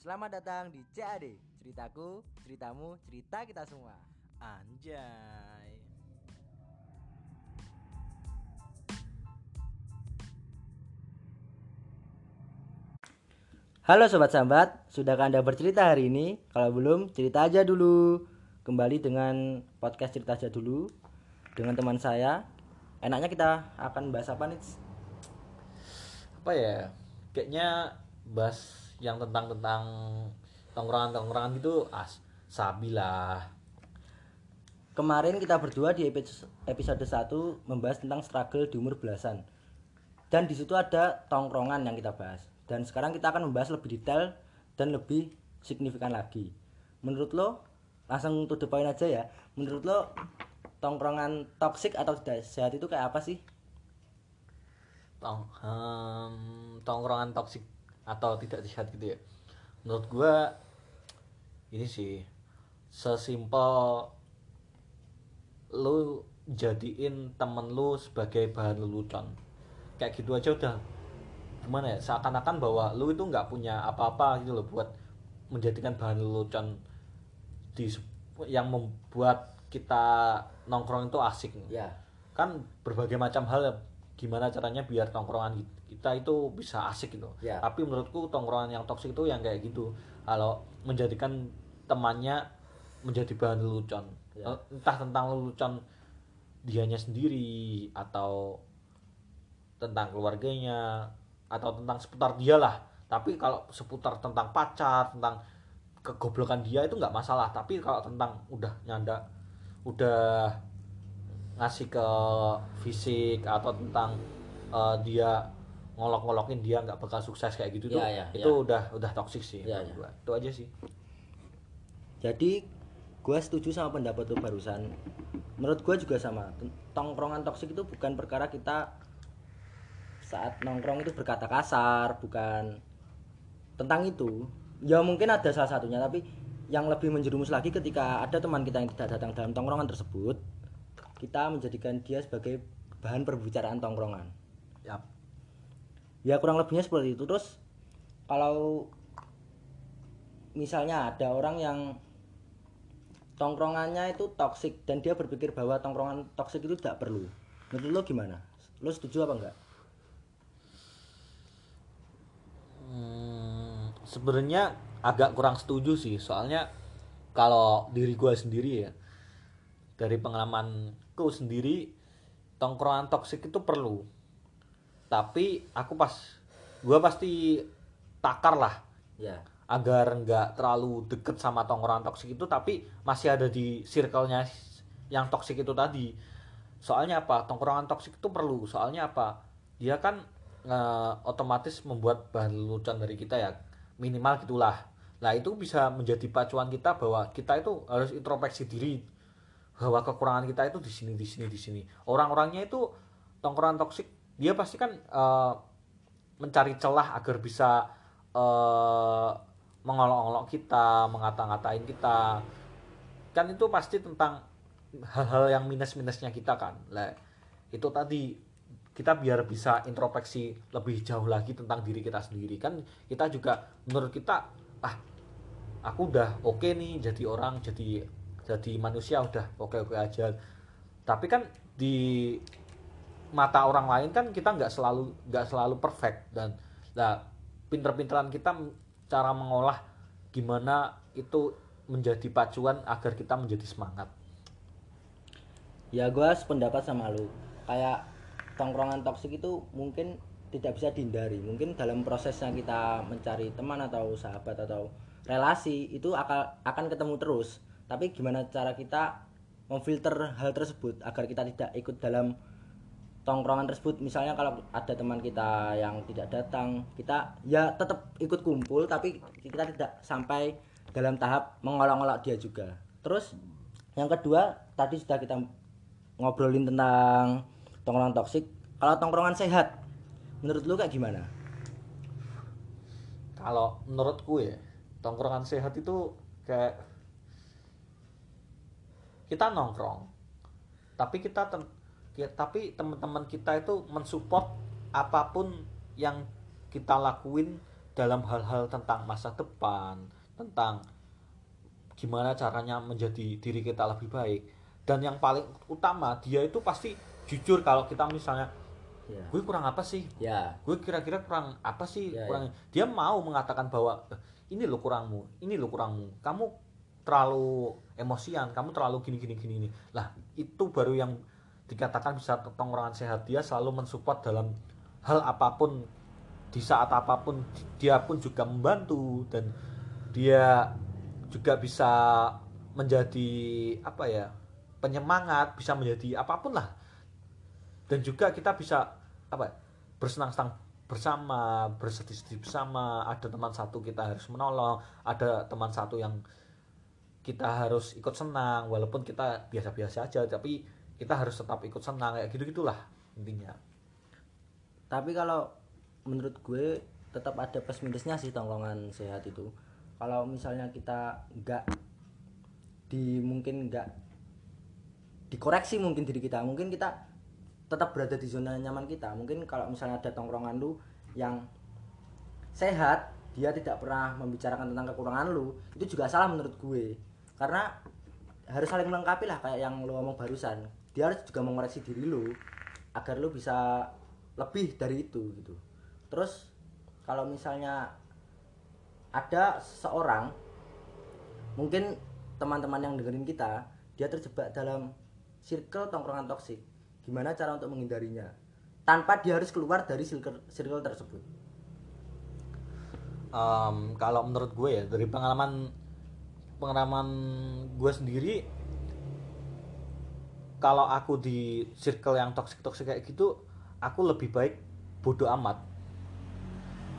Selamat datang di CAD Ceritaku, ceritamu, cerita kita semua Anjay. Halo Sobat Sambat, sudahkah Anda bercerita hari ini? Kalau belum, cerita aja dulu Kembali dengan podcast cerita aja dulu Dengan teman saya Enaknya kita akan bahas apa nih? Apa ya? Kayaknya bahas yang tentang tentang tongkrongan-tongkrongan gitu as sabi lah. Kemarin kita berdua di episode episode 1 membahas tentang struggle di umur belasan. Dan di situ ada tongkrongan yang kita bahas. Dan sekarang kita akan membahas lebih detail dan lebih signifikan lagi. Menurut lo, langsung to the point aja ya. Menurut lo, tongkrongan toksik atau tidak sehat itu kayak apa sih? Tong hmm, tongkrongan toksik atau tidak sehat gitu ya. Menurut gua ini sih sesimpel lu jadiin temen lu sebagai bahan lelucon kayak gitu aja udah gimana ya seakan-akan bahwa lu itu nggak punya apa-apa gitu loh buat menjadikan bahan lelucon di yang membuat kita nongkrong itu asik Ya. kan berbagai macam hal ya, gimana caranya biar tongkrongan kita itu bisa asik gitu. Ya. tapi menurutku tongkrongan yang toksik itu yang kayak gitu. Kalau menjadikan temannya menjadi bahan lelucon. Ya. Eh, entah tentang lelucon dianya sendiri atau tentang keluarganya atau tentang seputar dia lah. Tapi kalau seputar tentang pacar tentang kegoblokan dia itu nggak masalah. Tapi kalau tentang udah nyanda udah ngasih ke fisik atau tentang eh, dia ngolok-ngolokin dia nggak bakal sukses kayak gitu tuh Ya, ya, itu ya. udah udah toksik sih Ya, ya. gua. itu aja sih Jadi gue setuju sama pendapat lu barusan. Menurut gue juga sama. Tongkrongan toksik itu bukan perkara kita saat nongkrong itu berkata kasar, bukan tentang itu. Ya mungkin ada salah satunya, tapi yang lebih menjerumus lagi ketika ada teman kita yang tidak datang dalam tongkrongan tersebut, kita menjadikan dia sebagai bahan perbicaraan tongkrongan. Yap. Ya kurang lebihnya seperti itu. Terus kalau misalnya ada orang yang tongkrongannya itu toksik dan dia berpikir bahwa tongkrongan toksik itu tidak perlu. Menurut lo gimana? Lo setuju apa enggak? Hmm, sebenarnya agak kurang setuju sih soalnya kalau diri gue sendiri ya dari pengalamanku sendiri tongkrongan toksik itu perlu. Tapi aku pas gue pasti takar lah. Ya. agar nggak terlalu deket sama tongkrongan toksik itu tapi masih ada di circle-nya yang toksik itu tadi. Soalnya apa? Tongkrongan toksik itu perlu. Soalnya apa? Dia kan eh, otomatis membuat bahan lelucon dari kita ya. Minimal gitulah. Nah itu bisa menjadi pacuan kita bahwa kita itu harus introspeksi diri bahwa kekurangan kita itu di sini di sini di sini. Orang-orangnya itu tongkrongan toksik dia pasti kan eh, mencari celah agar bisa eh, mengolok-olok kita mengata-ngatain kita. Kan itu pasti tentang hal-hal yang minus-minusnya kita kan. Lah itu tadi kita biar bisa introspeksi lebih jauh lagi tentang diri kita sendiri. Kan kita juga menurut kita ah aku udah oke nih jadi orang jadi jadi manusia udah oke oke aja tapi kan di mata orang lain kan kita nggak selalu nggak selalu perfect dan nah pinter-pinteran kita cara mengolah gimana itu menjadi pacuan agar kita menjadi semangat Ya gue sependapat sama lo. Kayak tongkrongan toksik itu mungkin tidak bisa dihindari. Mungkin dalam prosesnya kita mencari teman atau sahabat atau relasi itu akan akan ketemu terus. Tapi gimana cara kita memfilter hal tersebut agar kita tidak ikut dalam tongkrongan tersebut? Misalnya kalau ada teman kita yang tidak datang kita ya tetap ikut kumpul tapi kita tidak sampai dalam tahap mengolok-olok dia juga. Terus yang kedua tadi sudah kita ngobrolin tentang tongkrongan toksik. Kalau tongkrongan sehat menurut lu kayak gimana? Kalau menurutku ya tongkrongan sehat itu kayak kita nongkrong tapi kita ten- ki- tapi teman-teman kita itu mensupport apa pun yang kita lakuin dalam hal-hal tentang masa depan tentang gimana caranya menjadi diri kita lebih baik. Dan yang paling utama dia itu pasti jujur kalau kita misalnya ya. Gue kurang apa sih? Ya. Gue kira-kira kurang apa sih Ya, kurang dia mau mengatakan bahwa "Eh, ini lo kurangmu ini lo kurangmu. Kamu terlalu emosian kamu terlalu gini gini gini gini. Lah itu baru yang dikatakan bisa tongkrongan sehat. Dia selalu mensupport dalam hal apa pun di saat apa pun dia pun juga membantu dan dia juga bisa menjadi apa ya penyemangat bisa menjadi apa pun lah. Dan juga kita bisa apa ya, bersenang-senang bersama bersedih-sedih bersama. Ada teman satu kita harus menolong ada teman satu yang kita harus ikut senang walaupun kita biasa-biasa aja tapi kita harus tetap ikut senang kayak gitu gitulah intinya. Tapi kalau menurut gue tetap ada plus minusnya sih tongkrongan sehat itu. Kalau misalnya kita nggak di mungkin nggak dikoreksi mungkin diri kita mungkin kita tetap berada di zona nyaman kita. Mungkin kalau misalnya ada tongkrongan lu yang sehat dia tidak pernah membicarakan tentang kekurangan lu itu juga salah menurut gue karena harus saling melengkapi lah kayak yang lu ngomong barusan. Dia harus juga mengoreksi diri lu agar lu bisa lebih dari itu gitu. Terus kalau misalnya ada seorang mungkin teman-teman yang dengerin kita dia terjebak dalam circle tongkrongan toksik gimana cara untuk menghindarinya? Tanpa dia harus keluar dari circle, circle tersebut. Em, kalau menurut gue ya dari pengalaman pengalaman gue sendiri kalau aku di circle yang toxic toxic kayak gitu aku lebih baik bodoh amat.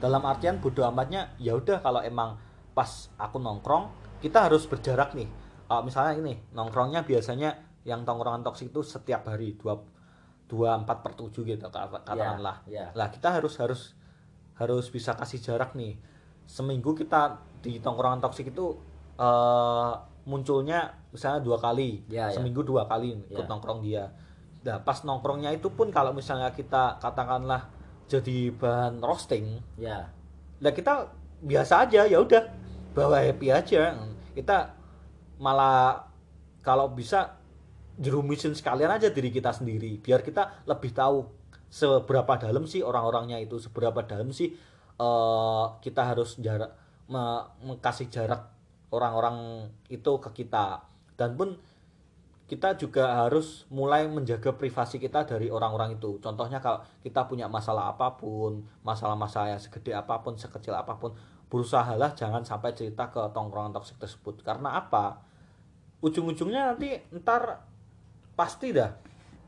Dalam artian bodoh amatnya ya udah kalau emang pas aku nongkrong kita harus berjarak nih. Kalau misalnya ini nongkrongnya biasanya yang tongkrongan toksik itu setiap hari dua dua empat per tujuh gitu kata- katakanlah. Ya. lah kita harus harus harus bisa kasih jarak nih. Seminggu kita di tongkrongan toksik itu eh, munculnya misalnya dua kali Ya, ya. seminggu dua kali ikut Ya. nongkrong dia nah pas nongkrongnya itu pun kalau misalnya kita katakanlah jadi bahan roasting ya lah kita biasa aja ya udah bawa happy aja kita malah kalau bisa jerumisin sekalian aja diri kita sendiri biar kita lebih tahu seberapa dalam sih orang-orangnya itu seberapa dalam sih eh, kita harus jarak me- kasih jarak orang-orang itu ke kita dan pun kita juga harus mulai menjaga privasi kita dari orang-orang itu. Contohnya kalau kita punya masalah apa pun, masalah-masalah yang segede apa pun, sekecil apa pun, berusahalah jangan sampai cerita ke tongkrongan toksik tersebut. Karena apa? Ujung-ujungnya nanti ntar pasti dah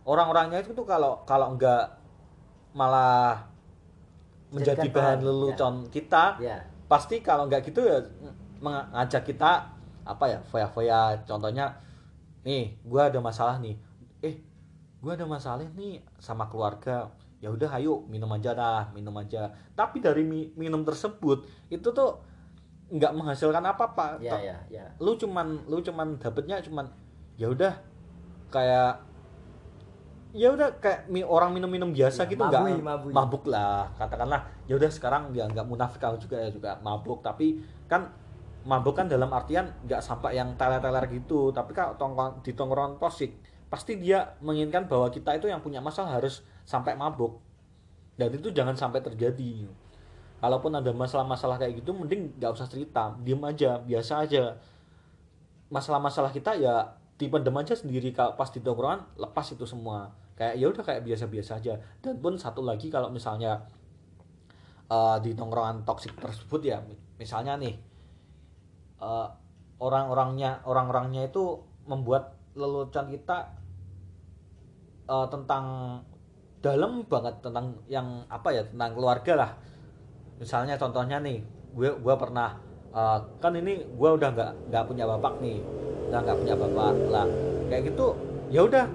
orang-orangnya itu tuh kalau kalau enggak malah menjadi Jadikan bahan lelucon kita, ya pasti kalau nggak gitu ya mengajak kita apa ya foya-foya. Contohnya nih gua ada masalah nih. Eh gua ada masalah nih sama keluarga. Ya udah ayo minum aja dah minum aja. Tapi dari mi- minum tersebut itu tuh nggak menghasilkan apa-apa. Ya To- ya ya. lu cuman lu cuman dapetnya cuman ya udah kayak ya udah kayak mi- orang minum-minum biasa Ya, gitu nggak mabuk lah. Katakanlah ya udah sekarang dia nggak munafik juga ya juga mabuk. Tapi kan mabuk kan dalam artian nggak sampai yang teler-teler gitu tapi kalau tongkrong di tongkrongan toksik pasti dia menginginkan bahwa kita itu yang punya masalah harus sampai mabuk. Dan itu jangan sampai terjadi. Kalaupun ada masalah-masalah kayak gitu mending nggak usah cerita diem aja biasa aja. Masalah-masalah kita ya dipendem aja sendiri kalau pas di tongkrongan lepas itu semua. Kayak ya udah kayak biasa-biasa aja. Dan pun satu lagi kalau misalnya eh, di tongkrongan toksik tersebut ya mi- misalnya nih eh, orang-orangnya orang-orangnya itu membuat lelucon kita eh, tentang dalam banget tentang yang apa ya tentang keluarga lah. Misalnya contohnya nih gue gue pernah eh, kan ini gue udah nggak nggak punya bapak nih udah nggak punya bapak. Lah kayak gitu ya udah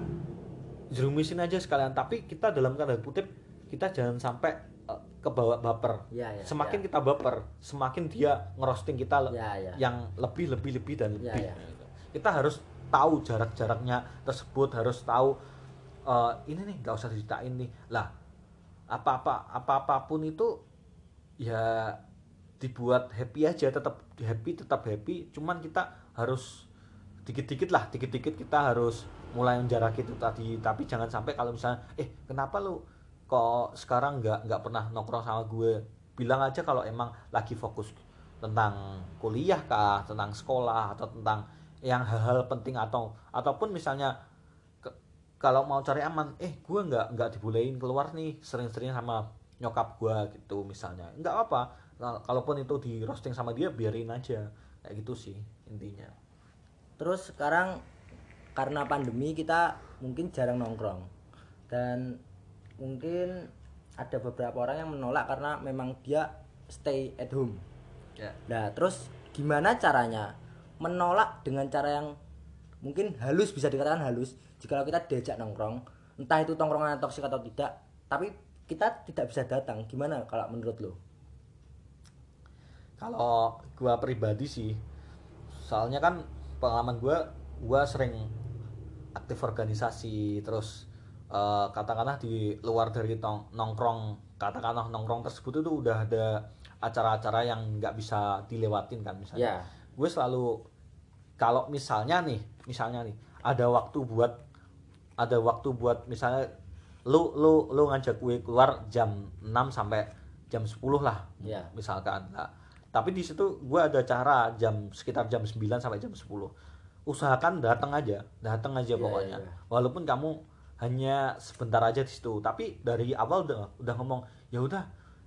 jerumisin aja sekalian. Tapi kita dalam tanda kutip kita jangan sampai kebawa baper. Ya ya semakin ya. kita baper semakin dia ngerosting kita le- ya ya. yang lebih lebih lebih dan Ya, lebih. ya. kita harus tahu jarak-jaraknya tersebut harus tahu eh, ini nih nggak usah diceritain nih. Lah apa-apa apa-apapun itu ya dibuat happy aja tetap happy tetap happy. Cuman kita harus dikit-dikit lah dikit-dikit kita harus mulai menjaraki itu tadi. Tapi jangan sampai kalau misalnya eh kenapa lu kok sekarang nggak nggak pernah nongkrong sama gue. Bilang aja kalau emang lagi fokus tentang kuliah kah tentang sekolah atau tentang yang hal-hal penting atau ataupun misalnya ke- kalau mau cari aman eh gue nggak nggak dibolehin keluar nih sering-sering sama nyokap gue gitu misalnya. Nggak apa kalaupun itu di roasting sama dia biarin aja. Kayak gitu sih intinya. Terus sekarang karena pandemi kita mungkin jarang nongkrong. Dan mungkin ada beberapa orang yang menolak karena memang dia stay at home. ya Nah, terus gimana caranya menolak dengan cara yang mungkin halus bisa dikatakan halus jika kita diajak nongkrong, entah itu tongkrongan toksik atau tidak, tapi kita tidak bisa datang. Gimana kalau menurut lo? kalau gua pribadi sih soalnya kan pengalaman gua gua sering aktif organisasi terus eh, katakanlah di luar dari tong- nongkrong katakanlah nongkrong tersebut itu udah ada acara-acara yang nggak bisa dilewatin kan misalnya Ya. gue selalu kalau misalnya nih misalnya nih ada waktu buat ada waktu buat misalnya lu lu lu ngajak gue keluar jam 6 sampai jam 10 lah Ya. misalkan nah, tapi di situ gue ada cara jam sekitar jam 9 sampai jam 10 usahakan datang aja datang aja Iya, pokoknya iya, iya. walaupun kamu hanya sebentar aja di situ. Tapi dari awal udah udah ngomong ya udah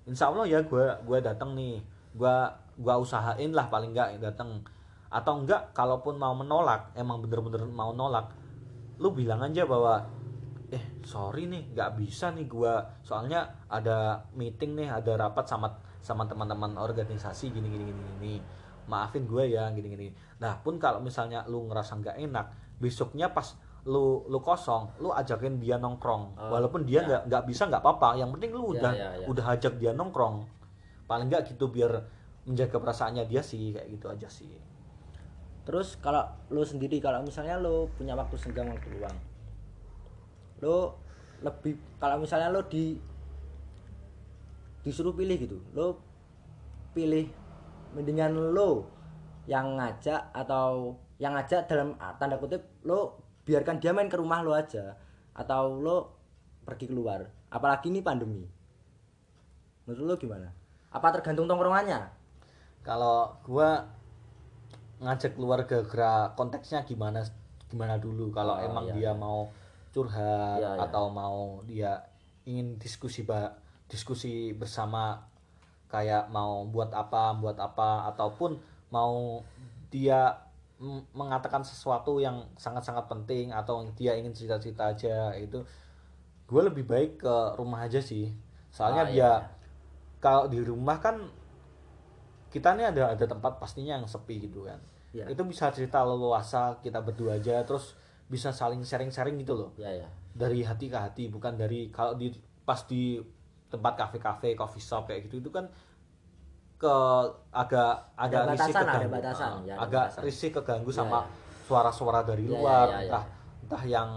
insya Allah ya gue gue datang nih. Gue gua usahain lah paling enggak datang atau enggak kalaupun mau menolak emang bener-bener mau nolak lu bilang aja bahwa eh sorry nih nggak bisa nih gua. Soalnya ada meeting nih ada rapat sama sama teman-teman organisasi gini gini gini gini. Maafin gue ya gini gini. Nah pun kalau misalnya lu ngerasa nggak enak besoknya pas lu lu kosong lu ajakin dia nongkrong Oh, walaupun dia ya. nggak nggak bisa nggak apa-apa yang penting lu Ya, udah ya, ya. udah ajak dia nongkrong paling nggak gitu biar menjaga perasaannya dia sih kayak gitu aja sih Terus kalau lo sendiri kalau misalnya lo punya waktu senggang waktu luang, lo lebih kalau misalnya lo di disuruh pilih gitu, lo pilih mendingan lo yang ngajak atau yang ngajak dalam ah, tanda kutip lo biarkan dia main ke rumah lo aja atau lo pergi keluar. Apalagi ini pandemi. Menurut lo gimana? Apa tergantung tongkrongannya? Kalau gua ngajak keluarga gerak konteksnya gimana gimana dulu? Kalau Oh, emang iya, dia iya. mau curhat Iya, iya. atau mau dia ingin diskusi ba diskusi bersama kayak mau buat apa buat apa ataupun mau dia mengatakan sesuatu yang sangat-sangat penting atau dia ingin cerita-cerita aja itu gue lebih baik ke rumah aja sih soalnya Ah, dia iya. kalau di rumah kan kita nih ada ada tempat pastinya yang sepi gitu kan Iya. itu bisa cerita leluasa kita berdua aja terus bisa saling sharing-sharing gitu loh ya ya dari hati ke hati bukan dari kalau di pas di tempat kafe-kafe coffee shop kayak gitu itu kan ke agak agak risih batasan, ada keganggu. batasan, Ah, ya, ada agak batasan. risih keganggu Iya, sama iya. suara-suara dari Iya, iya, luar iya, iya. entah entah yang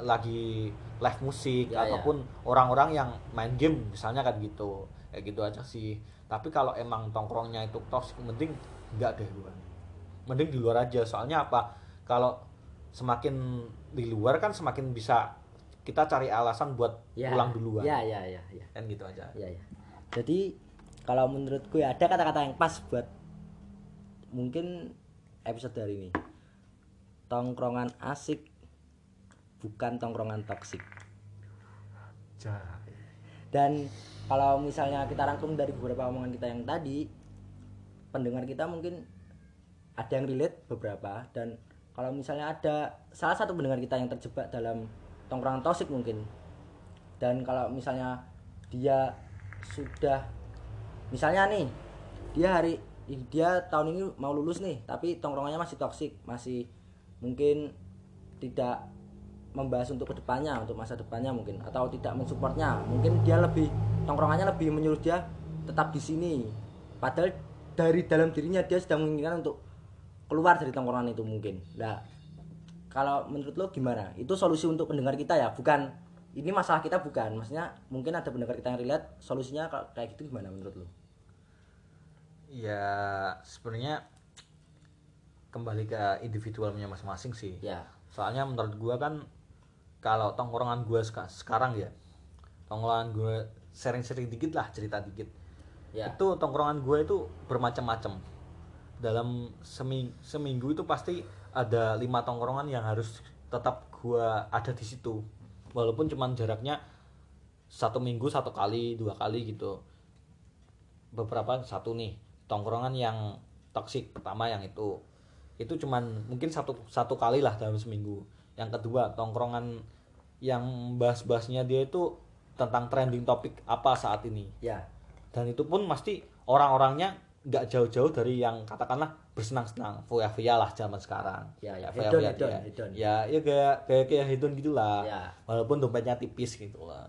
lagi live musik Iya, iya. ataupun orang-orang yang main game misalnya kan gitu. Kayak gitu aja sih. Tapi kalau emang tongkrongnya itu toxic mending enggak deh gua mending di luar aja. Soalnya apa? Kalau semakin di luar kan semakin bisa kita cari alasan buat ya. pulang duluan. Ya ya ya ya. Kan gitu aja. Ya ya. Jadi kalau menurut gue ada kata-kata yang pas buat mungkin episode hari ini. Tongkrongan asik bukan tongkrongan toksik dan kalau misalnya kita rangkum dari beberapa omongan kita yang tadi pendengar kita mungkin ada yang relate beberapa. Dan kalau misalnya ada salah satu pendengar kita yang terjebak dalam tongkrongan toksik mungkin. Dan kalau misalnya dia sudah misalnya nih dia hari dia tahun ini mau lulus nih tapi tongkrongannya masih toksik masih mungkin tidak membahas untuk ke depannya untuk masa depannya mungkin atau tidak mensupportnya. Mungkin dia lebih tongkrongannya lebih menyuruh dia tetap di sini. Padahal dari dalam dirinya dia sedang menginginkan untuk keluar dari tongkrongan itu mungkin. Nah kalau menurut lo gimana? Itu solusi untuk pendengar kita ya bukan ini masalah kita bukan maksudnya mungkin ada pendengar kita yang relate solusinya kalau kayak gitu gimana menurut lo ya sebenarnya kembali ke individualnya masing-masing sih. Ya. Soalnya menurut gua kan kalau tongkrongan gua seka- sekarang ya tongkrongan gua sering-sering dikit lah cerita dikit. Ya. Itu tongkrongan gue itu bermacam-macam. Dalam seming- seminggu itu pasti ada lima tongkrongan yang harus tetap gue ada di situ walaupun cuman jaraknya satu minggu satu kali dua kali gitu. Beberapa satu nih tongkrongan yang toksik pertama yang itu. Itu cuman mungkin satu satu kali lah dalam seminggu. Yang kedua tongkrongan yang bahas-bahasnya dia itu tentang trending topik apa saat ini. Ya. Dan itu pun pasti orang-orangnya nggak jauh-jauh dari yang katakanlah bersenang-senang foya-foya lah zaman sekarang Ya, ya, foya-foya hedon. ya ya kayak kayak kayak hedon gitulah Ya. walaupun dompetnya tipis gitu lah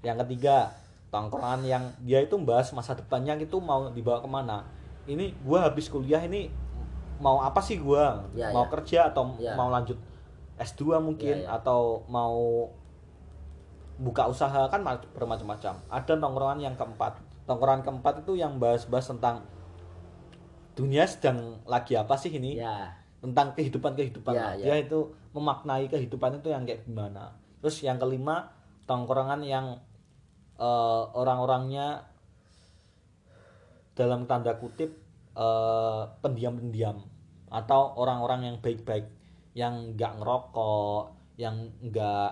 yang ketiga tongkrongan yang dia itu membahas masa depannya itu mau dibawa ke mana ini gua habis kuliah ini mau apa sih gua Ya, mau ya. kerja atau Ya. mau lanjut S2 mungkin Ya, ya. atau mau buka usaha kan ma- bermacam-macam. Ada tongkrongan yang keempat. Tongkrongan keempat itu yang bahas-bahas tentang dunia sedang lagi apa sih ini? ya Tentang kehidupan-kehidupan. Ya, lah. ya. Dia itu memaknai kehidupan itu yang kayak gimana. Terus yang kelima, tongkrongan yang eh, orang-orangnya dalam tanda kutip eh, pendiam-pendiam atau orang-orang yang baik-baik yang nggak ngerokok, yang nggak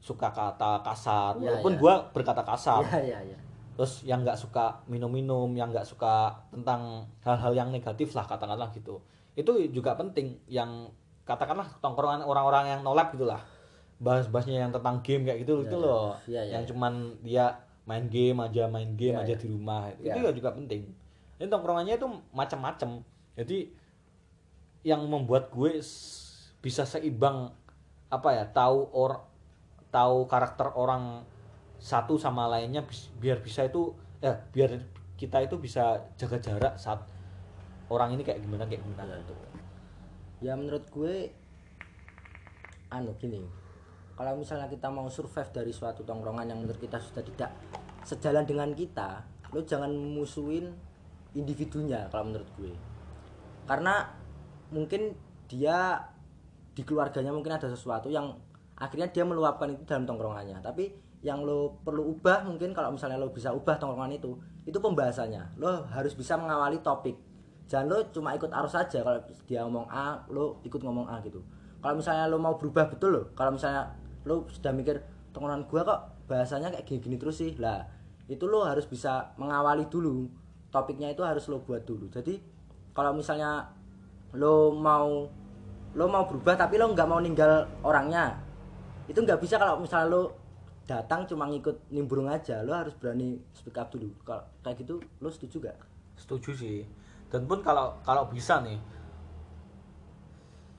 suka kata kasar, Ya, walaupun ya. gua berkata kasar. ya ya ya Terus yang nggak suka minum-minum, yang nggak suka tentang hal-hal yang negatif lah katakanlah gitu. Itu juga penting yang katakanlah tongkrongan orang-orang yang nolak gitulah. Bahas-bahasnya yang tentang game kayak gitu Ya, itu ya. loh. Ya, ya, yang ya. cuman dia main game aja, main game Ya, aja ya. di rumah. Ya. Itu juga juga penting. Ini tongkrongannya itu macam-macam. Jadi yang membuat gue bisa seimbang apa ya tahu or tahu karakter orang satu sama lainnya biar bisa itu ya biar kita itu bisa jaga jarak saat orang ini kayak gimana kayak gimana. Ya. ya menurut gue anu gini. Kalau misalnya kita mau survive dari suatu tongkrongan yang menurut kita sudah tidak sejalan dengan kita lo jangan musuhin individunya kalau menurut gue. Karena mungkin dia di keluarganya mungkin ada sesuatu yang akhirnya dia meluapkan itu dalam tongkrongannya. Tapi yang lo perlu ubah mungkin kalau misalnya lo bisa ubah tongkrongan itu itu pembahasannya. Lo harus bisa mengawali topik. Jangan lo cuma ikut arus saja kalau dia ngomong A lo ikut ngomong A gitu. Kalau misalnya lo mau berubah betul lo. Kalau misalnya lo sudah mikir tongkrongan gua kok bahasanya kayak gini-gini terus sih? Lah itu lo harus bisa mengawali dulu. Topiknya itu harus lo buat dulu. Jadi kalau misalnya lo mau lo mau berubah tapi lo nggak mau ninggal orangnya itu nggak bisa kalau misalnya lo datang cuma ngikut nimbrung aja lo harus berani speak up dulu. Kalau kayak gitu lo setuju gak setuju sih. Dan pun kalau kalau bisa nih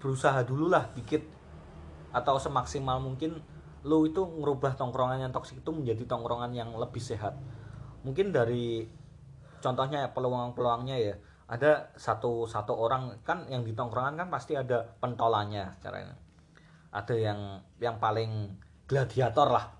berusaha dulu lah dikit. Atau semaksimal mungkin lo itu ngerubah tongkrongan yang toksik itu menjadi tongkrongan yang lebih sehat. Mungkin dari contohnya ya peluang-peluangnya ya. Ada satu satu orang kan yang di tongkrongan kan pasti ada pentolannya caranya. Ada yang yang paling gladiator lah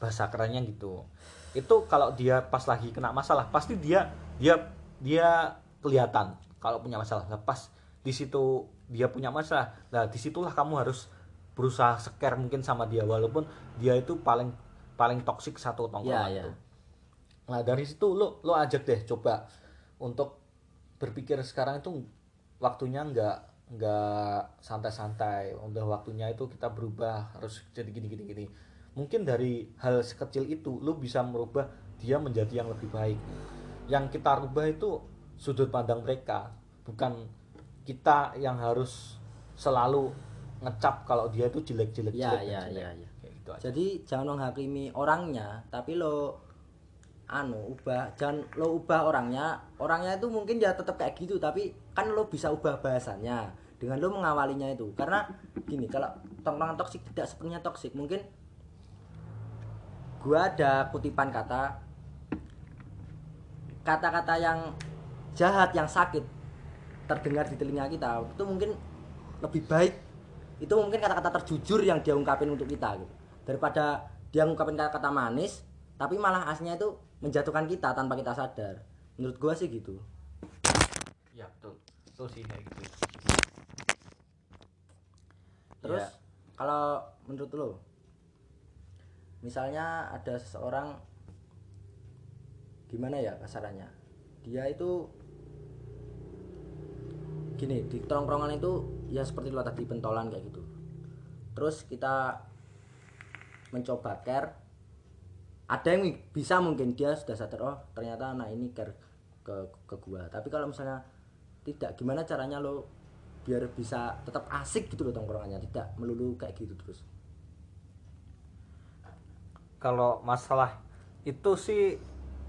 bahasa kerennya gitu. Itu kalau dia pas lagi kena masalah pasti dia dia dia kelihatan kalau punya masalah. Nah, pas di situ dia punya masalah nah di situlah kamu harus berusaha scare mungkin sama dia. Walaupun dia itu paling paling toksik satu tongkrongan iya. tuh. nah dari situ lo lo ajak deh coba untuk berpikir sekarang itu waktunya nggak nggak santai-santai. Udah waktunya itu kita berubah harus jadi gini gini gini mungkin dari hal sekecil itu lu bisa merubah dia menjadi yang lebih baik. Yang kita rubah itu sudut pandang mereka bukan kita yang harus selalu ngecap kalau dia itu jelek-jelek ya jelek ya jelek. ya ya. Kayak gitu aja. jadi jangan menghakimi orangnya tapi lo anu ubah. Jangan lo ubah orangnya. Orangnya itu mungkin ya tetap kayak gitu tapi kan lo bisa ubah bahasannya dengan lo mengawalinya itu. Karena gini kalau tongkrongan toksik tidak sepenuhnya toksik mungkin gua ada kutipan kata kata-kata yang jahat yang sakit terdengar di telinga kita itu mungkin lebih baik. Itu mungkin kata-kata terjujur yang dia ungkapin untuk kita gitu. Daripada dia ngungkapin kata-kata manis tapi malah aslinya itu menjatuhkan kita tanpa kita sadar. Menurut gua sih gitu. Ya betul. Betul sih kayak gitu. Terus Ya. kalau menurut lo misalnya ada seseorang gimana ya kasarannya? Dia itu gini di tongkrongan itu ya seperti lo tadi pentolan kayak gitu. Terus kita mencoba care. Ada yang bisa mungkin dia sudah sadar oh ternyata anak ini care ke ke gua. Tapi kalau misalnya tidak gimana caranya lo biar bisa tetap asik gitu loh tongkrongannya? Tidak melulu kayak gitu terus kalau masalah itu sih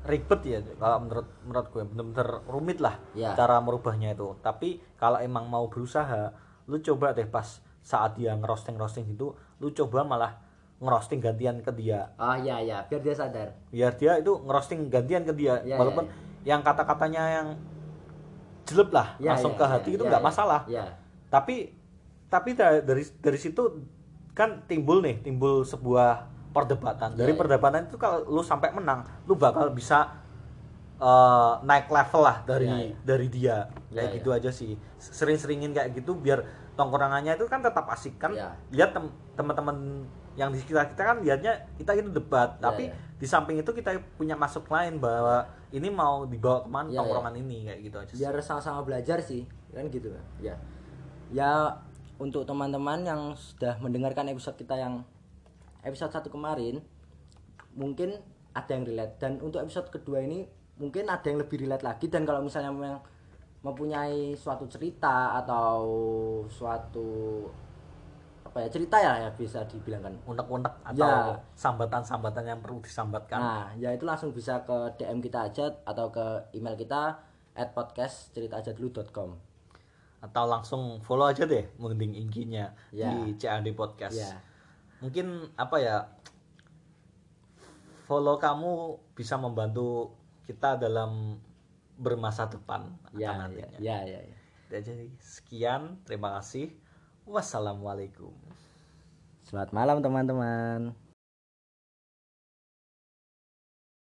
ribet ya kalau menurut menurut gue. Bener-bener rumit lah Ya. cara merubahnya itu. Tapi kalau emang mau berusaha lu coba deh pas saat dia ngerosting roasting itu lu coba malah ngerosting gantian ke dia. Oh iya ya. Biar dia sadar. Biar dia itu ngerosting gantian ke dia. Ya, walaupun ya, yang kata-katanya yang jelek lah Ya, langsung ya, ke ya, hati itu ya, nggak ya. masalah. ya. Tapi tapi da- dari dari situ kan timbul nih timbul sebuah perdebatan dari Ya, ya. perdebatan itu kalau lu sampai menang lu bakal bisa eh, naik level lah dari Ya, ya. dari dia Ya, kayak ya. gitu aja sih sering-seringin kayak gitu biar tongkrongannya itu kan tetap asik kan Ya. lihat tem- teman-teman yang di sekitar kita kan lihatnya kita itu debat Ya, tapi ya. di samping itu kita punya masuk lain bahwa ini mau dibawa ke mana Ya, ya. tongkrongan ini kayak gitu aja sih. biar sama-sama belajar sih kan gitu ya ya untuk teman-teman yang sudah mendengarkan episode kita yang episode satu kemarin mungkin ada yang relate dan untuk episode kedua ini mungkin ada yang lebih relate lagi dan kalau misalnya memang mempunyai suatu cerita atau suatu apa ya cerita ya, ya bisa dibilangkan unek-unek atau Ya. sambatan-sambatan yang perlu disambatkan Nah, ya itu langsung bisa ke DM kita aja atau ke email kita at podcast cerita aja dulu.com. atau langsung follow aja deh mending ingkinya Ya. di CAD Podcast. Ya. Mungkin apa ya follow kamu bisa membantu kita dalam bermasa depan Ya, akan ya, nantinya. ya, ya, ya. Jadi sekian, terima kasih. Wassalamualaikum. Selamat malam teman-teman.